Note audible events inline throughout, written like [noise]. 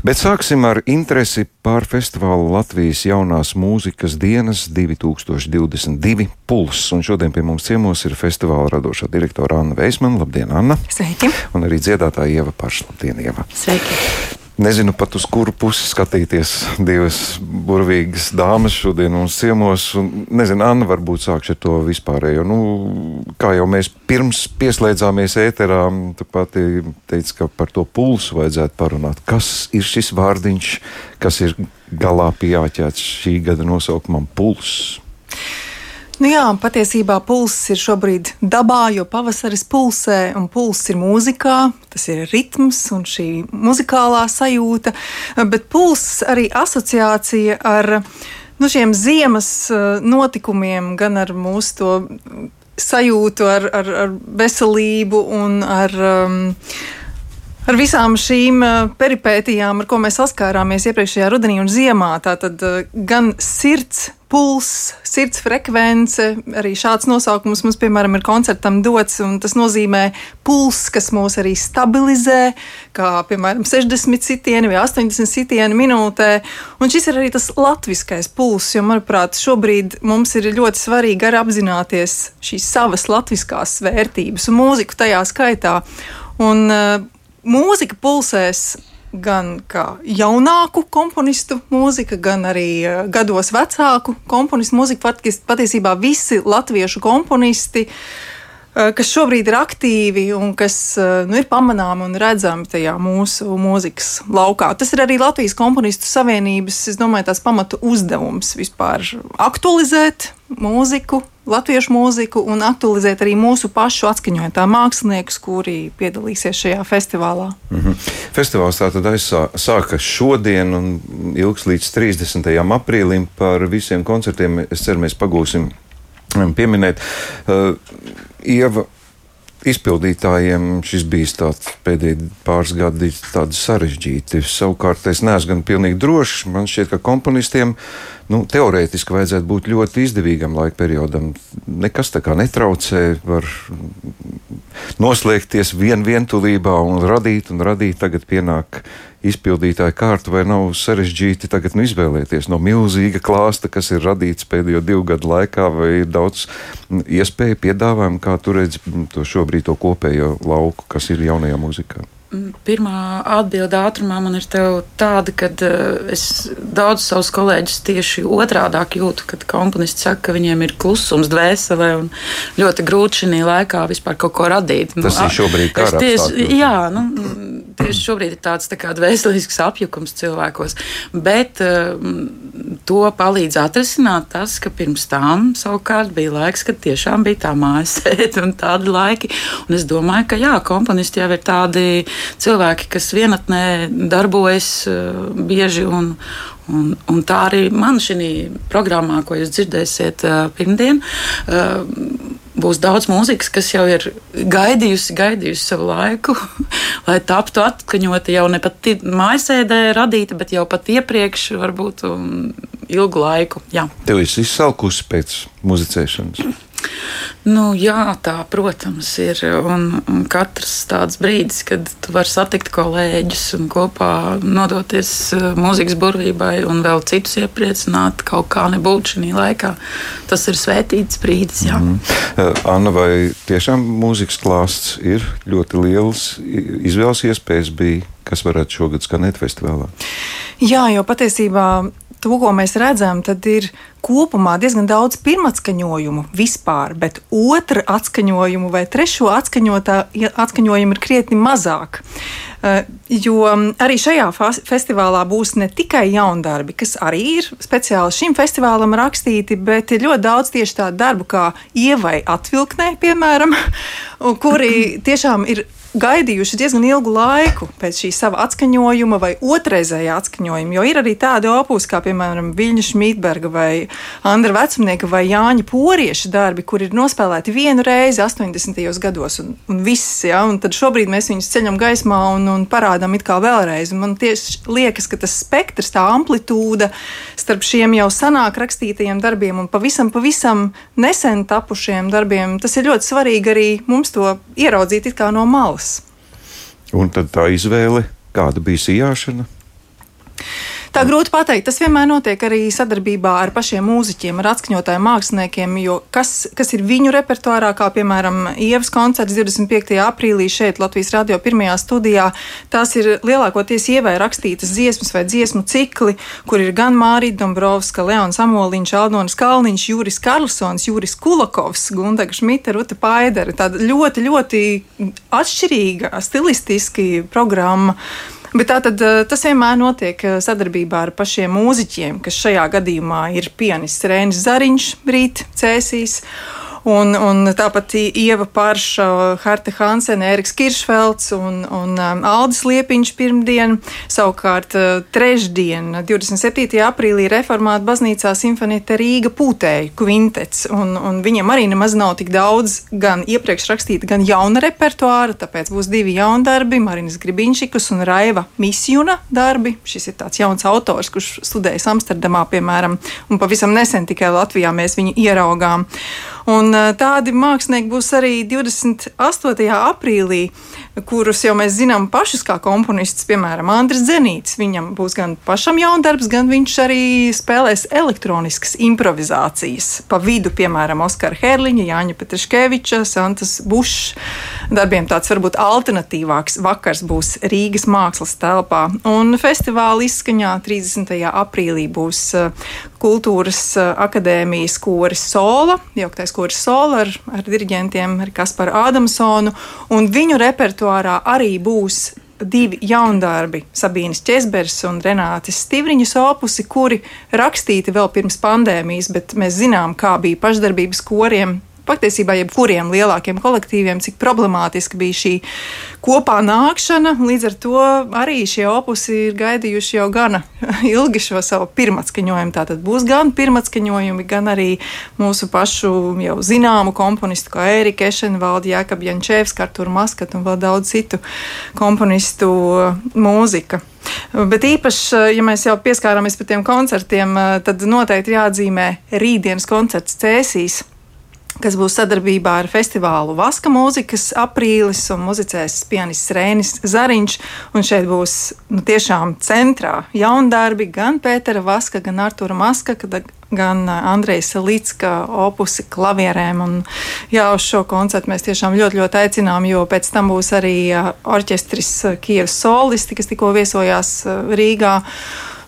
Bet sāksim ar interesi par festivālu Latvijas jaunās mūzikas dienas 2022 Puls. Un šodien pie mums ciemos ir festivāla radošā direktora Anna Veismana. Labdien, Anna! Sveiki! Un arī dziedātāja Ieva Paša. Labdien, Ieva! Sveiki! Nezinu pat uz kuru pusi skatīties. Divas burvīgas dāmas šodien mums ciemos. Nezinu, Anna, varbūt sākšu ar to vispārējo. Nu, kā jau mēs pirms pieslēdzāmies ēterā, tu pati teici, ka par to pulsu vajadzētu parunāt. Kas ir šis vārdiņš, kas ir galā pieāķēts šī gada nosaukumam Puls? Nu jā, patiesībā pulss ir šobrīd dabā, jo pavasaris pulsē, un pulss ir mūzikā, tas ir ritms un šī muzikālā sajūta, bet pulss arī asociācija ar nu, šiem ziemas eh, notikumiem, gan ar mūsu to sajūtu, ar, ar, ar veselību un ar. Um, ar visām šīm eh, peripētijām, ar ko mēs saskārāmies iepriekšējā rudenī un ziemā. Tātad eh, gan sirds pulss, sirds frekvence, arī šāds nosaukums mums, piemēram, ir koncertam dots, tas nozīmē pulss, kas mūs arī stabilizē, kā, piemēram, 60 sitieni vai 80 sitieni minūtē. Un šis ir arī tas latviskais pulss, jo, manuprāt, šobrīd mums ir ļoti svarīgi arī apzināties šīs savas latviskās vērtības un mūziku tajā skaitā. Un, uh, mūzika pulsēs gan kā jaunāku komponistu mūzika, gan arī uh, gados vecāku komponistu mūzika. Patiesībā visi latviešu komponisti, uh, kas šobrīd ir aktīvi un kas uh, nu, ir pamanāmi un redzami tajā mūsu mūzikas laukā. Tas ir arī Latvijas komponistu savienības, es domāju, tās pamatu uzdevums vispār aktualizēt mūziku, latviešu mūziku un aktualizēt arī mūsu pašu atskaņotā māksliniekus, kuri piedalīsies šajā festivālā. Mm -hmm. Festivāls tātad aizsākas šodien un ilgs līdz 30. aprīlim. Par visiem koncertiem es ceru, mēs pagūsim pieminēt. Uh, Ieva, izpildītājiem šis bijis tāds pēdējie pāris gadi sarežģīti. Savukārt es neesmu gan pilnīgi drošs. Man šķiet, ka komponistiem nu, teorētiski vajadzētu būt ļoti izdevīgam laika periodam. Nekas tā kā netraucē, var noslēgties vien vientulībā un radīt un radīt. Tagad pienāk izpildītāja kārta, vai nav sarežģīti tagad nu, izvēlēties no milzīga klāsta, kas ir radīts pēdējo divu gadu laikā, vai ir daudz iespēju piedāvājumu, kā tu redzi to šobrīd to kopējo lauku, kas ir jaunajā mūzikā. Pirmā atbilde ātrumā man ir tāda, ka uh, es daudzus savus kolēģus tieši otrādi jūtu, kad komponisti saka, ka viņiem ir klusums dvēselē un ļoti grūti šī laikā vispār kaut ko radīt. Tas nu, ir šobrīd kā tieši, jā, nu, tieši [clears throat] šobrīd ir tāds tā kā dvēselisks apjukums cilvēkos, bet uh, to palīdz atrisināt tas, ka pirms tam savukārt bija laiks, kad tiešām bija tā mājas sēde un tādi laiki. Un es domāju, ka jā, komponisti jau ir tādi cilvēki, kas vienatnē darbojas uh, bieži un, Un, un tā arī man šī programmā, ko jūs dzirdēsiet uh, pirmdien, uh, būs daudz mūzikas, kas jau ir gaidījusi, gaidījusi savu laiku, [laughs] lai taptu atskaņota jau ne pat mājasēdē radīta, bet jau pat iepriekš, varbūt ilgu laiku. Jā. Tev ir izsalkusi pēc muzicēšanas. Nu, jā, tā, protams, ir. Un, un katrs tāds brīdis, kad tu vari satikt kolēģus un kopā nodoties uh, mūzikas burvībai un vēl citus iepriecināt, kaut kā nebūt šī laikā, tas ir svētīts brīdis. Jā. Mm. Anna, vai tiešām mūzikas klāsts ir ļoti liels? Izvēles iespējas bija, kas varētu šogad skanēt festivālā? Jā, jo patiesībā to, ko mēs redzam, tad ir kopumā diezgan daudz pirmatskaņojumu vispār, bet otrā atskaņojumu vai trešo atskaņojumu ir krietni mazāk. Uh, jo arī šajā festivālā būs ne tikai jaundarbi, kas arī ir speciāli šim festivālam rakstīti, bet ir ļoti daudz tieši tādu darbu kā ievai atvilknē, piemēram, [laughs] kuri tiešām ir gaidījuši diezgan ilgu laiku pēc šī sava atskaņojuma vai otrreizējā atskaņojuma. Jo ir arī tādi opus, kā piemēram Viļņa Šmitberga vai Andra Vecumnieka vai Jāņa Porieša darbi, kur ir nospēlēti vienu reizi 80. gados un, un viss. Ja? Un tad šobrīd mēs viņus ceļam gaismā un, un parādām it kā vēlreiz. Un man tieši liekas, ka tas spektrs, tā amplitūda starp šiem jau senāk rakstītajiem darbiem un pavisam, pavisam nesen tapušiem darbiem, tas ir ļoti svarīgi arī mums to ieraudzīt no malas. Un tad tā izvēle, kāda bija sijāšana? Tā grūti pateikt. Tas vienmēr notiek arī sadarbībā ar pašiem mūziķiem, ar atskaņotājiem, māksliniekiem. Jo kas, kas ir viņu repertuārā, kā piemēram Ievas koncerts 25. aprīlī šeit Latvijas radio pirmajā studijā, tās ir lielākoties ievai rakstītas dziesmas vai dziesmu cikli, kur ir gan Mārija Dombrovska, Leons Amoliņš, Aldonis Kalniņš, Juris Karlsons, Juris Kulakovs, Gundaga Šmita, Ruta Paidera. Tāda ļoti, ļoti atšķirīga stilistiski programma. Bet tā tad eh, tas vienmēr notiek eh, sadarbībā ar pašiem mūziķiem, kas šajā gadījumā ir pianists Rēnis Zariņš, Rīt Cēsīs. Un, un tāpat Ieva Parša, Harta Hansena, Eriks Kiršfelds un, un um, Aldis Liepiņš pirmdien. Savukārt uh, trešdien, 27. aprīlī, reformāta baznīcā simfonēta Rīga pūtēja kvintets. Un, un viņam arī nemaz nav tik daudz gan iepriekš rakstīta, gan jauna repertuāra, tāpēc būs divi jauni darbi - Marinas Gribinčikas un Raiva Misjuna darbi. Šis ir tāds jauns autors, kurš studējis Amsterdamā, piemēram, un pavisam nesen tikai Latvijā mēs viņu ieraugām. Un tādi mākslinieki būs arī 28. aprīlī, kurus jau mēs zinām pašus kā komponistus, piemēram, Andris Zenīts. Viņam būs gan pašam jaundarbs, gan viņš arī spēlēs elektroniskas improvizācijas. Pa vidu, piemēram, Oskara Herliņa, Jāņa Petrškeviča, Santas Bušs darbiem tāds varbūt alternatīvāks vakars būs Rīgas mākslas telpā. Un festivāla izskaņā 30. aprīlī būs kultūras akadēmijas koris Sola, jauktais koris Sola ar, ar diriģentiem, ar Kasparu Ādamsonu, un viņu repertuārā arī būs divi jaundarbi, Sabīnas Česbers un Renātes Stīvriņas opusi, kuri rakstīti vēl pirms pandēmijas, bet mēs zinām, kā bija pašdarbības koriem patiesībā jebkuriem lielākiem kolektīviem, cik problemātiski bija šī kopā nākšana. Līdz ar to arī šie opusi ir gaidījuši jau gana [laughs] ilgi šo savu pirmatskaņojumu. Tātad būs gan pirmatskaņojumi, gan arī mūsu pašu jau zināmu komponistu, kā Ērika Ešenvalda, Jākab Jančēvs, Artur Maskat un vēl daudz citu komponistu mūzika. Bet īpaši, ja mēs jau pieskārāmies pie tiem koncertiem, tad noteikti jāatzīmē rītdienas koncerts Cēsīs kas būs sadarbībā ar festivālu Vaska mūzikas aprīlis un muzicēs pianists Rēnis Zariņš. Un šeit būs nu, tiešām centrā jaundarbi gan Pētera Vaska, gan Artura Maska, gan Andreja Salicka opusi klavierēm. Un, jā, uz šo koncertu mēs tiešām ļoti, ļoti aicinām, jo pēc tam būs arī orķestris Kievas solisti, kas tikko viesojās Rīgā.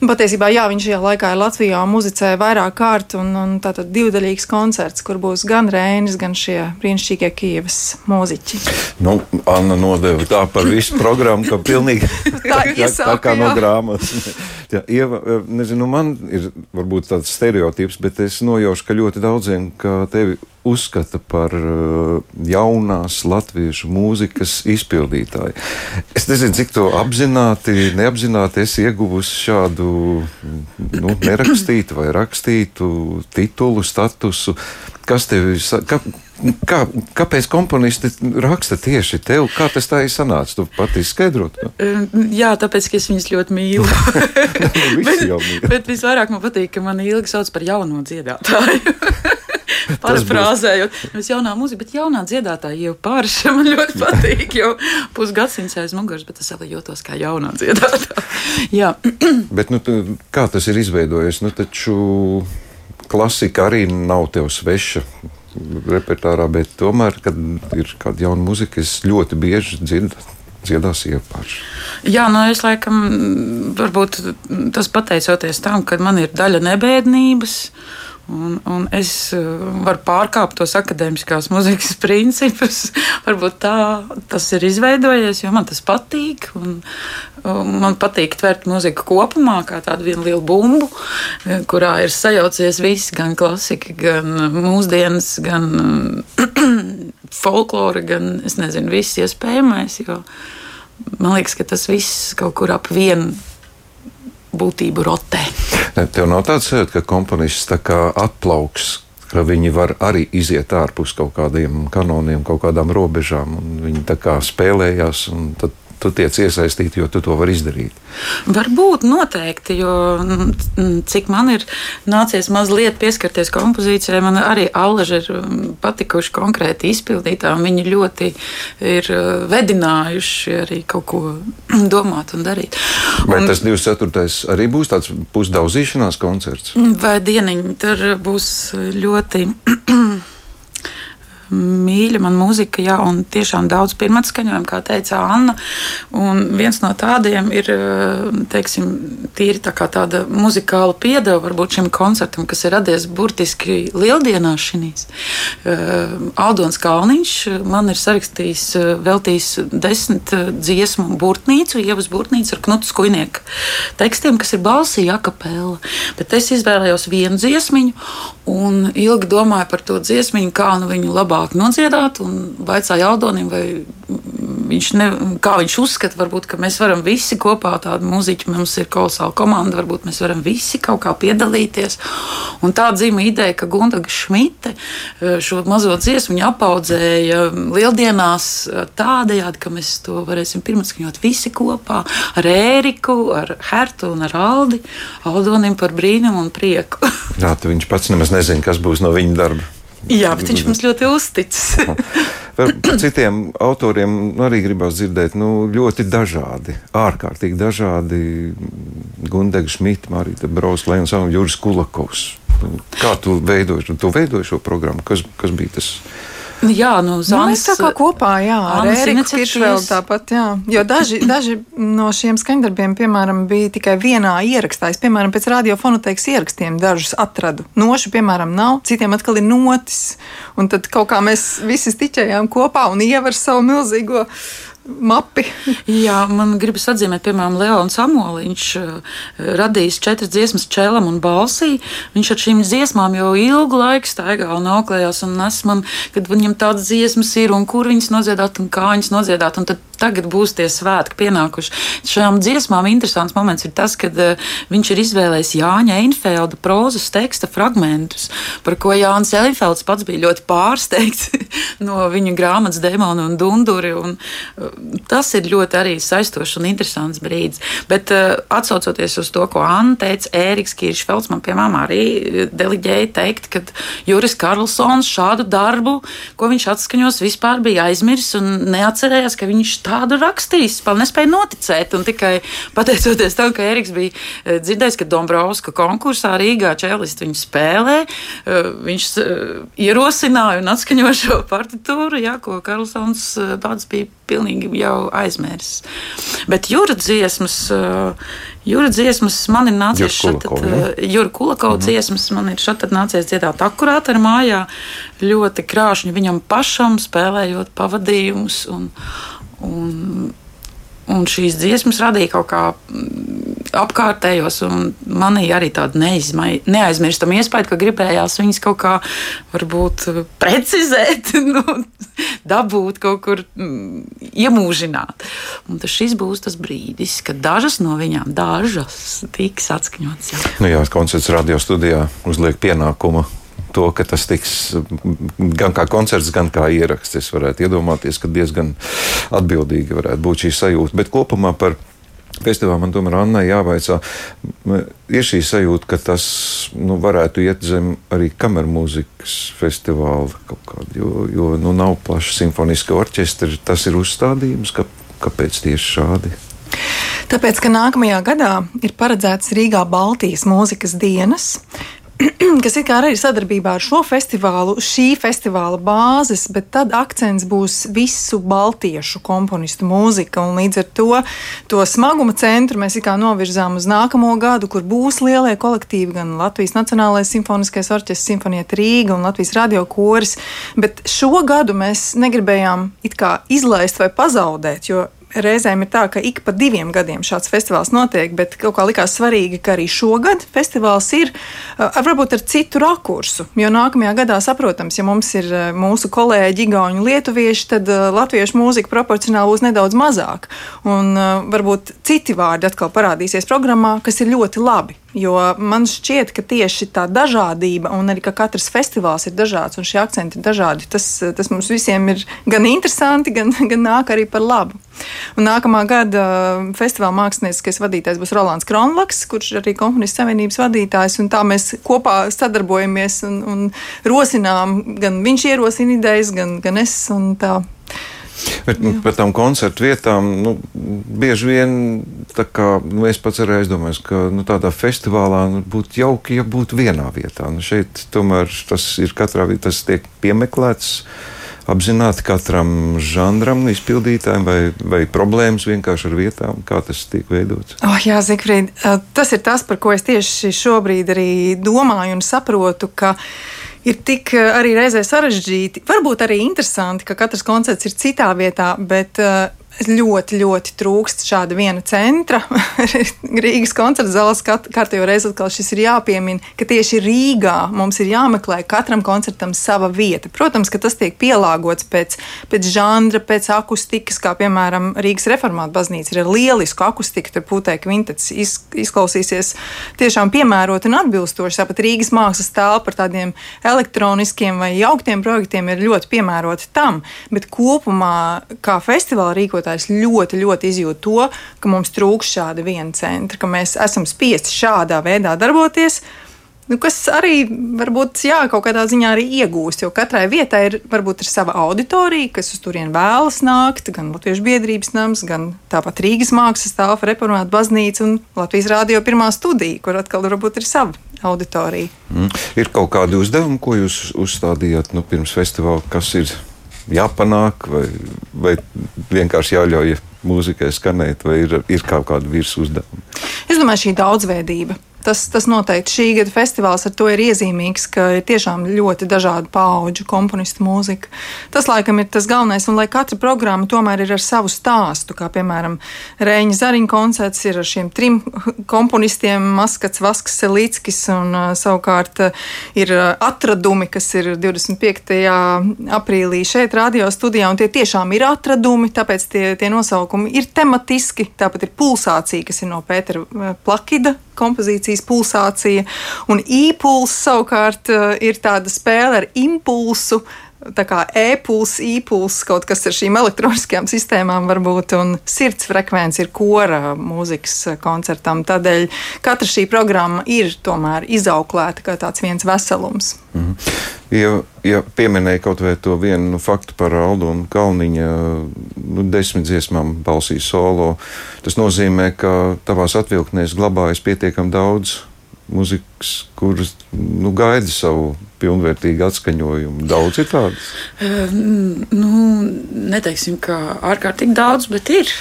[laughs] Patiesībā, jā, viņš šajā laikā ir Latvijā un muzicē vairāk kārt, un, un tātad divdaļīgs koncerts, kur būs gan Rēnis, gan šie brīnišķīgie Kievas mūziķi. Nu, Anna nodeva tā par visu programmu, ka pilnīgi [laughs] tā, [laughs] tā, tā kā no grāmatas. Jā, Ieva, nezinu, man ir varbūt tāds stereotips, bet es nojaušu, ka ļoti daudziem, ka tevi uzskata par uh, jaunās latviešu mūzikas izpildītāju. Es nezinu, cik to apzināti, neapzināti esi ieguvusi šādu nu, nerakstītu vai rakstītu titulu, statusu. Kas tev ir? Ka, Kā, kāpēc komponisti raksta tieši tev? Kā tas tā ir sanācis? Tu pati izskaidrot? Jā, tāpēc, ka es viņus ļoti mīlu. [laughs] Nu, [laughs] bet, bet visvairāk man patīk, ka mani ilgi sauc par jauno dziedātāju. [laughs] Parafrāzējot, nevis jaunā mūzika, bet jaunā dziedātāja jau pārša man ļoti patīk. Jau pusgadsimts aiz muguras, bet es arī jūtos kā jaunā dziedātāja. [clears throat] bet, nu, kā tas ir izveidojies? Nu, taču klasika arī nav tev sveša repertuārā, bet tomēr, kad ir kāda jauna muzika, es ļoti bieži dzirdu dziedās iepaši. Jā, nu es laikam, varbūt tas pateicoties tam, ka man ir daļa nebēdnības. Un, un es eh, varu pārkāpt tos akadēmiskās muzikas [laughs] principus. Varbūt tā tas ir izveidojies, jo man tas patīk. Un, un man patīk tvert mūziku kopumā, kā tādu vienu lielu bumbu, eh, kurā ir sajaucies viss, gan klasika, gan mūsdienas, gan [clears throat] folklora, gan es nezinu, viss iespējamais. Man liekas, ka tas viss kaut kur ap vienu būtību rotē. Tev nav tāds sajūta, ka komponists tā kā atplauks. Ka viņi var arī iziet ārpus kaut kādiem kanoniem, kaut kādām robežām. Viņi tā kā spēlējās, un tad tu tiec iesaistīti, jo tu to vari izdarīt? Varbūt noteikti, jo mm, cik man ir nācies mazliet pieskarties kompozīcijai, man arī allaži ir mm, patikuši konkrēti izpildītā. Viņi ļoti ir uh, vedinājuši arī kaut ko domāt un darīt. Vai un, tas 24. arī būs tāds pusdauzīšanās koncerts? Vai dieniņi tur būs ļoti [clears throat] mīļa man mūzika, jā, un tiešām daudz pirmā skaņojumu, kā teica Anna. Un viens no tādiem ir, teiksim, tīri tā kā tāda muzikāla piedeva varbūt šim koncertam, kas ir radies burtiski lieldienās šīs. Aldons Kalniņš man ir sarakstījis, veltījis desmit dziesmu burtnīcu, ievas burtnīcu ar Knutu Skujnieku tekstiem, kas ir balsī akapela. Bet es izvēlējos vienu dziesmiņu un ilgi domāju par to dziesmiņu, kā nu viņu labāk labāk nodziedāt, un vaicāja Aldonim, vai viņš, ne, kā viņš uzskata, varbūt, ka mēs varam visi kopā tādu muziķu, mums ir kolosāla komanda, varbūt mēs varam visi kaut kā piedalīties. Un tā dzīva ideja, ka Gundaga Šmite e, šo mazo dziesmu apaudzēja lieldienās e, tādējādi, ka mēs to varēsim pirmatskaņot visi kopā ar Ēriku, ar Hertu un ar Aldi, Aldonim par brīnumu un prieku. [laughs] Jā, viņš pats nemaz nezina, kas būs no viņa darba. Jā, bet viņš mums ļoti uzticas. [laughs] Par citiem autoriem arī gribās dzirdēt, nu, ļoti dažādi, ārkārtīgi dažādi. Gundega Šmita, Marita Brausa, Lēns un Juris Kulakovs. Kā tu veidoji, tu veidoji šo programmu? Kas, kas bija tas? Jā, nu, nu, mēs tā kā kopā, jā, ar Ēriku Kiršvelu tāpat, jā. Jo daži, [clears throat] daži no šiem skaņdarbiem, piemēram, bija tikai vienā ierakstā. Es, piemēram, pēc radiofonoteikas ierakstiem dažus atradu. Nošu, piemēram, nav, citiem atkal ir notis. Un tad kaut kā mēs visi stiķējām kopā un ievar savu milzīgo mapi. Jā, man gribas atzīmēt, piemēram, Leons Amoliņš uh, radījis četras dziesmas čēlam un balsī. Viņš ar šīm dziesmām jau ilgu laiku staigā un auklējās un nes man, kad viņam tādas dziesmas ir un kur viņas nodziedāt un kā viņas nodziedāt. Un tad tagad būs tie svētki pienākuši. Šām dziesmām interesants moments ir tas, ka uh, viņš ir izvēlējis Jāņa Einfelda prozas teksta fragmentus, par ko Jānis Einfelds pats bija ļoti pārsteigts [laughs] no viņa grāmatas Demona un Dunduri. Un, uh, tas ir ļoti arī saistošs un interesants brīdis. Bet uh, atsaucoties uz to, ko Anna teica, Ēriks Kiršfelds man piemēram arī eh, deliģēja teikt, ka Juris Karlsons šādu darbu, ko viņš atskaņos, vispār bija aizmirsis un neatcerējās, ka viņš tādu rakstīs. Vēl nespēja noticēt. Un tikai pateicoties tam, ka Ēriks bija eh, dzirdējis, ka Dombrovska konkursā Rīgā čelisti viņu spēlē, viņš ierosināja un atskaņoja šo partitūru, jā, ko Karlsons pats bija pilnīgi jau aizmirsis. Bet jūra dziesmas, uh, jūra dziesmas man ir nācies šeit, jūra kulakau mhm. dziesmas man ir šeit nācies dziedāt akurāt ar mājā, ļoti krāšņi viņam pašam spēlējot pavadījumus un, un Un šīs dziesmas radīja kaut kā mm, apkārtējos, un manī arī tāda neaizmirstama iespēja, ka gribējās viņas kaut kā varbūt precizēt, [laughs] nu, dabūt kaut kur mm, iemūžināt. Un tas būs tas brīdis, kad dažas no viņām, dažas tiks atskaņotas. Nu jā koncerts radio studijā uzliek pienākumu to, ka tas tiks gan kā koncerts, gan kā ieraksts. Es varētu iedomāties, ka diezgan atbildīgi varētu būt šī sajūta. Bet kopumā par festivālu man tomēr Annai jāvaicā, ir šī sajūta, ka tas nu, varētu iet zem arī kamermūzikas festivāla kaut kāda, jo, jo nu, nav plaša simfoniska orķestra. Tas ir uzstādījums, ka, kāpēc tieši šādi. Tāpēc, ka nākamajā gadā ir paredzēts Rīgā Baltijas mūzikas dienas, [clears throat] kas ir arī sadarbībā ar šo festivālu, šī festivāla bāzes, bet tad akcents būs visu baltiešu komponistu mūzika. Līdz ar to, to smaguma centru mēs novirzām uz nākamo gadu, kur būs lielie kolektīvi, gan Latvijas Nacionālais simfoniskais orķestris, Simfonieta Rīga un Latvijas radio koris. Bet šo gadu mēs negribējām izlaist vai pazaudēt, jo reizēm ir tā, ka ik pa diviem gadiem šāds festivāls notiek, bet kaut kā likās svarīgi, ka arī šogad festivāls ir ar varbūt ar citu rakursu. Jo nākamajā gadā, saprotams, ja mums ir mūsu kolēģi, Igauni, Lietuvieši, tad latviešu mūzika proporcionāli būs nedaudz mazāk. Un varbūt citi vārdi atkal parādīsies programmā, kas ir ļoti labi. Jo man šķiet, ka tieši tā dažādība, un arī ka katrs festivāls ir dažāds un šie akcenti ir dažādi, tas, tas mums visiem ir gan interesanti, gan, [laughs] gan nāk arī par labu. Un nākamā gada festivāla mākslinieckais vadītājs būs Rolands Kronlaks, kurš ir arī komponistu savienības vadītājs. Tā mēs kopā sadarbojamies un, un rosinām, gan viņš ierosina idejas, gan, gan es. Bet, nu, par tām koncertu vietām nu, bieži vien kā, nu, es pats arī aizdomājos, ka nu, tādā festivālā nu, būtu jauki, ja būtu vienā vietā. Nu, šeit tomēr tas ir katrā vietā, tas tiek piemeklēts. Apzināti katram žanram, izpildītājam, vai, vai problēmas vienkārši ar vietām, kā tas tiek veidots? Oh, jā, Zikfrīd, tas ir tas, par ko es tieši šobrīd arī domāju un saprotu, ka uh, ir tik eh, arī reizē sarežģīti. Varbūt arī interesanti, ka katrs koncerts ir citā vietā, bet uh, ļoti, ļoti trūkst šāda viena centra. [laughs] Rīgas koncerta zāles kārtējo reizi atkal šis ir jāpiemina, ka tieši Rīgā mums ir jāmeklē katram koncertam sava vieta. Protams, ka tas tiek pielāgots pēc, pēc žanra, pēc akustikas, kā piemēram Rīgas reformāta baznīca ir ar lielisku akustiku, tur pūtē kvintets iz, izklausīsies tiešām piemērot un atbilstoši. Tāpat Rīgas mākslas telpa ar tādiem elektroniskiem vai jauktiem projektiem ir ļoti piemērota tam, bet kopumā kā festivāla rīkot iedzīvotājs ļoti, ļoti izjūt to, ka mums trūks šāda viena centra, ka mēs esam spiesti šādā veidā darboties. Nu, kas arī varbūt jā, kaut kādā ziņā arī iegūst, jo katrai vietai ir varbūt ir sava auditorija, kas uz turieni vēlas nākt, gan Latvijas biedrības nams, gan tāpat Rīgas mākslas stāva, reformēta baznīca un Latvijas rādio pirmā studija, kur atkal varbūt ir sava auditorija. Mm. Ir kaut kādi uzdevumi, ko jūs uzstādījāt nu, pirms festivāla, kas ir jāpanāk, vai, vai vienkārši jāļauj mūzikai skanēt, vai ir, ir kaut kāda virsma uzdevuma? Es domāju, šī daudzveidība. Tas, tas noteikti šī gada festivāls ar to ir iezīmīgs, ka ir tiešām ļoti dažādu pauģu komponistu mūzika. Tas, laikam, ir tas galvenais, un lai katra programma tomēr ir ar savu stāstu, kā piemēram Rēņa Zariņa koncerts ir ar šiem trim komponistiem - Maskats, Vasks, Selīckis, un uh, savukārt uh, ir atradumi, kas ir 25. aprīlī šeit radio studijā, un tie tiešām ir atradumi, tāpēc tie, tie nosaukumi ir tematiski, tāpat ir pulsācija, kas ir no Pētera Plakida kompozīcijas pulsācija, un īpuls savukārt eh, ir tāda spēle ar impulsu. Tā kā e-puls, īpuls, kaut kas ar šīm elektroniskajām sistēmām varbūt, un sirds frekvence ir kora mūzikas koncertam. Tādēļ katra šī programma ir tomēr izauklēta kā tāds viens veselums. -hmm. Ja, ja pieminēja kaut vai to vienu nu, faktu par Aldu un Kalniņa nu, desmit dziesmām balsīs solo, tas nozīmē, ka tavās atvilktnēs glabājas pietiekami daudz muzikas, kuras nu, gaida savu pilnvērtīgu atskaņojumu. Daudz ir tādas? Uh, nu, neteiksim, ka ārkārtīgi daudz, bet ir.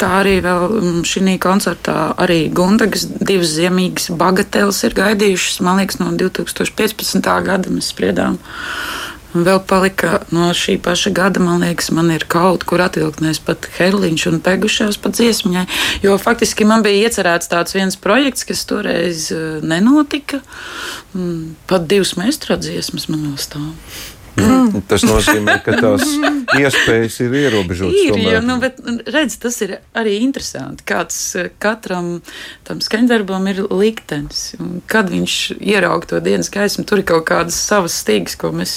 Tā arī vēl mm, šī koncertā arī Gundagas divas ziemīgas bagateles ir gaidījušas. Man liekas, no 2015. gada mēs spriedām. Un vēl palika no šī paša gada, man liekas, man ir kaut kur atvilktnēs pat herliņš un pegušās pat dziesmiņai. Jo faktiski man bija iecerēts tāds viens projekts, kas toreiz eh, nenotika. Mm, pat divas meistra dziesmas man vēl stāv. Mm. Tas nozīmē, ka tās iespējas ir ierobežotas. Ir, jo, nu, bet, redz, tas ir arī interesanti. Kāds katram tam skaņdarbam ir liktenis. Un kad viņš ieraug to dienas gaismu, tur ir kaut kādas savas stīgas, ko mēs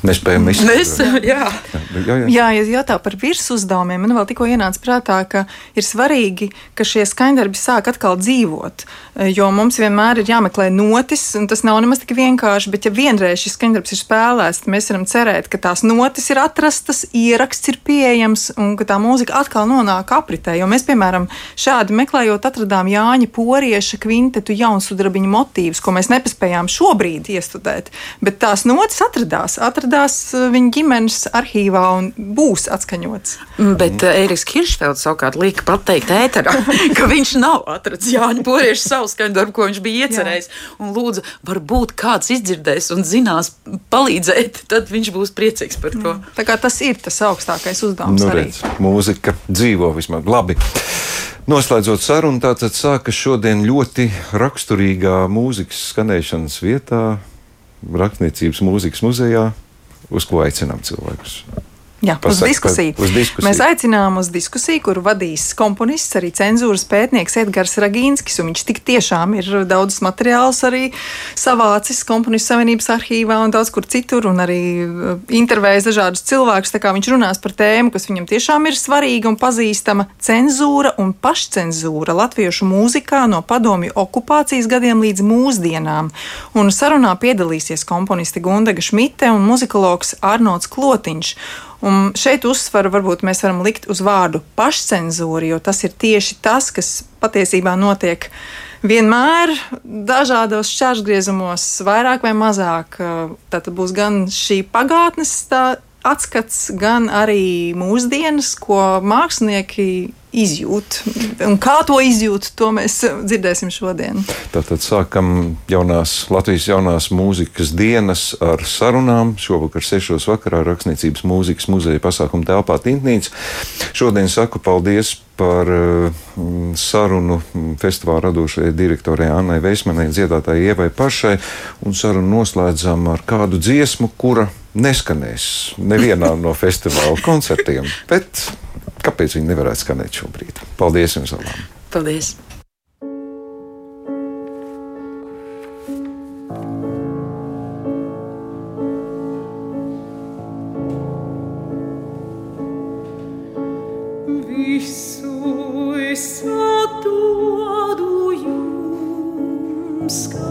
Nespējam izdarīt. Jā. Jā, jā. jā, ja jautā par virsuzdevumiem, man vēl tikko ienāca prātā, ka ir svarīgi, ka šie skaņdarbi sāk atkal dzīvot. Jo mums vienmēr ir jāmeklē notis, un tas nav nemaz tik vienkārši. Bet, ja vienreiz šis skaņdarbs ir spēlēts, tad mēs varam cerēt, ka tās notis ir atrastas, ieraksts ir pieejams un ka tā mūzika atkal nonāk apritē. Jo mēs, piemēram, šādi meklējot, atradām Jāņa Porieša kvintetu jaunsudrabiņu motīvus, ko mēs nepaspējām šobrīd iestudēt. Bet tās notis atradās. atradās atradās eh, viņa ģimenes arhīvā un būs atskaņots. Mm, bet uh, Eriks Kiršfelds savukārt lika pateikt ēterā, [laughs] ka viņš nav atradzis Jāņa Porieša savu skaņdarbu, ko viņš bija iecerējis. Un lūdzu, varbūt kāds izdzirdēs un zinās palīdzēt, tad viņš būs priecīgs par to. Jā. Tā kā tas ir tas augstākais uzdevums nu, arī. Redz, mūzika dzīvo vismaz labi. Noslēdzot sarunu, tātad sākas šodien ļoti raksturīgā mūzikas skanēšanas vietā, Rakstniecības mūzikas muzejā uz ko aicinām cilvēkus? Jā, uz Pasaka, diskusiju. uz diskusiju. Mēs aicinām uz diskusiju, kuru vadīs komponists, arī cenzūras pētnieks Edgars Ragīnskis. Viņš tik tiešām ir daudz materiālus arī savācis komponistu savienības arhīvā un daudz kur citur, un arī uh, intervējis dažādus cilvēkus. Viņš runās par tēmu, kas viņam tiešām ir svarīga un pazīstama - cenzūra un pašcenzūra latviešu mūzikā no padomju okupācijas gadiem līdz mūsdienām. Un sarunā piedalīsies komponisti Gundaga Šmite un muzikologs Arnolds Klotiņš. Un šeit uzsvaru varbūt mēs varam likt uz vārdu pašcensūra, jo tas ir tieši tas, kas patiesībā notiek vienmēr dažādos šķērsgriezumos, vairāk vai mazāk. Tad būs gan šī pagātnes atskats, gan arī mūsdienas, ko mākslinieki izjūt. Un kā to izjūt, to mēs dzirdēsim šodien. Tātad sākam jaunās, Latvijas jaunās mūzikas dienas ar sarunām. Šovakar 6. vakarā Rakstniecības mūzikas muzeja pasākuma telpā Tintnīca. Šodien saku paldies par uh, sarunu festivāla radošajai direktorai Annai Veismanai, dziedātājai Ievai pašai, un sarunu noslēdzam ar kādu dziesmu, kura neskanēs nevienā [laughs] no festivāla koncertiem. Bet Kāpēc viņi nevarētu skanēt šobrīd? Paldies jums abām! Paldies! Visu es atdodu jums, kas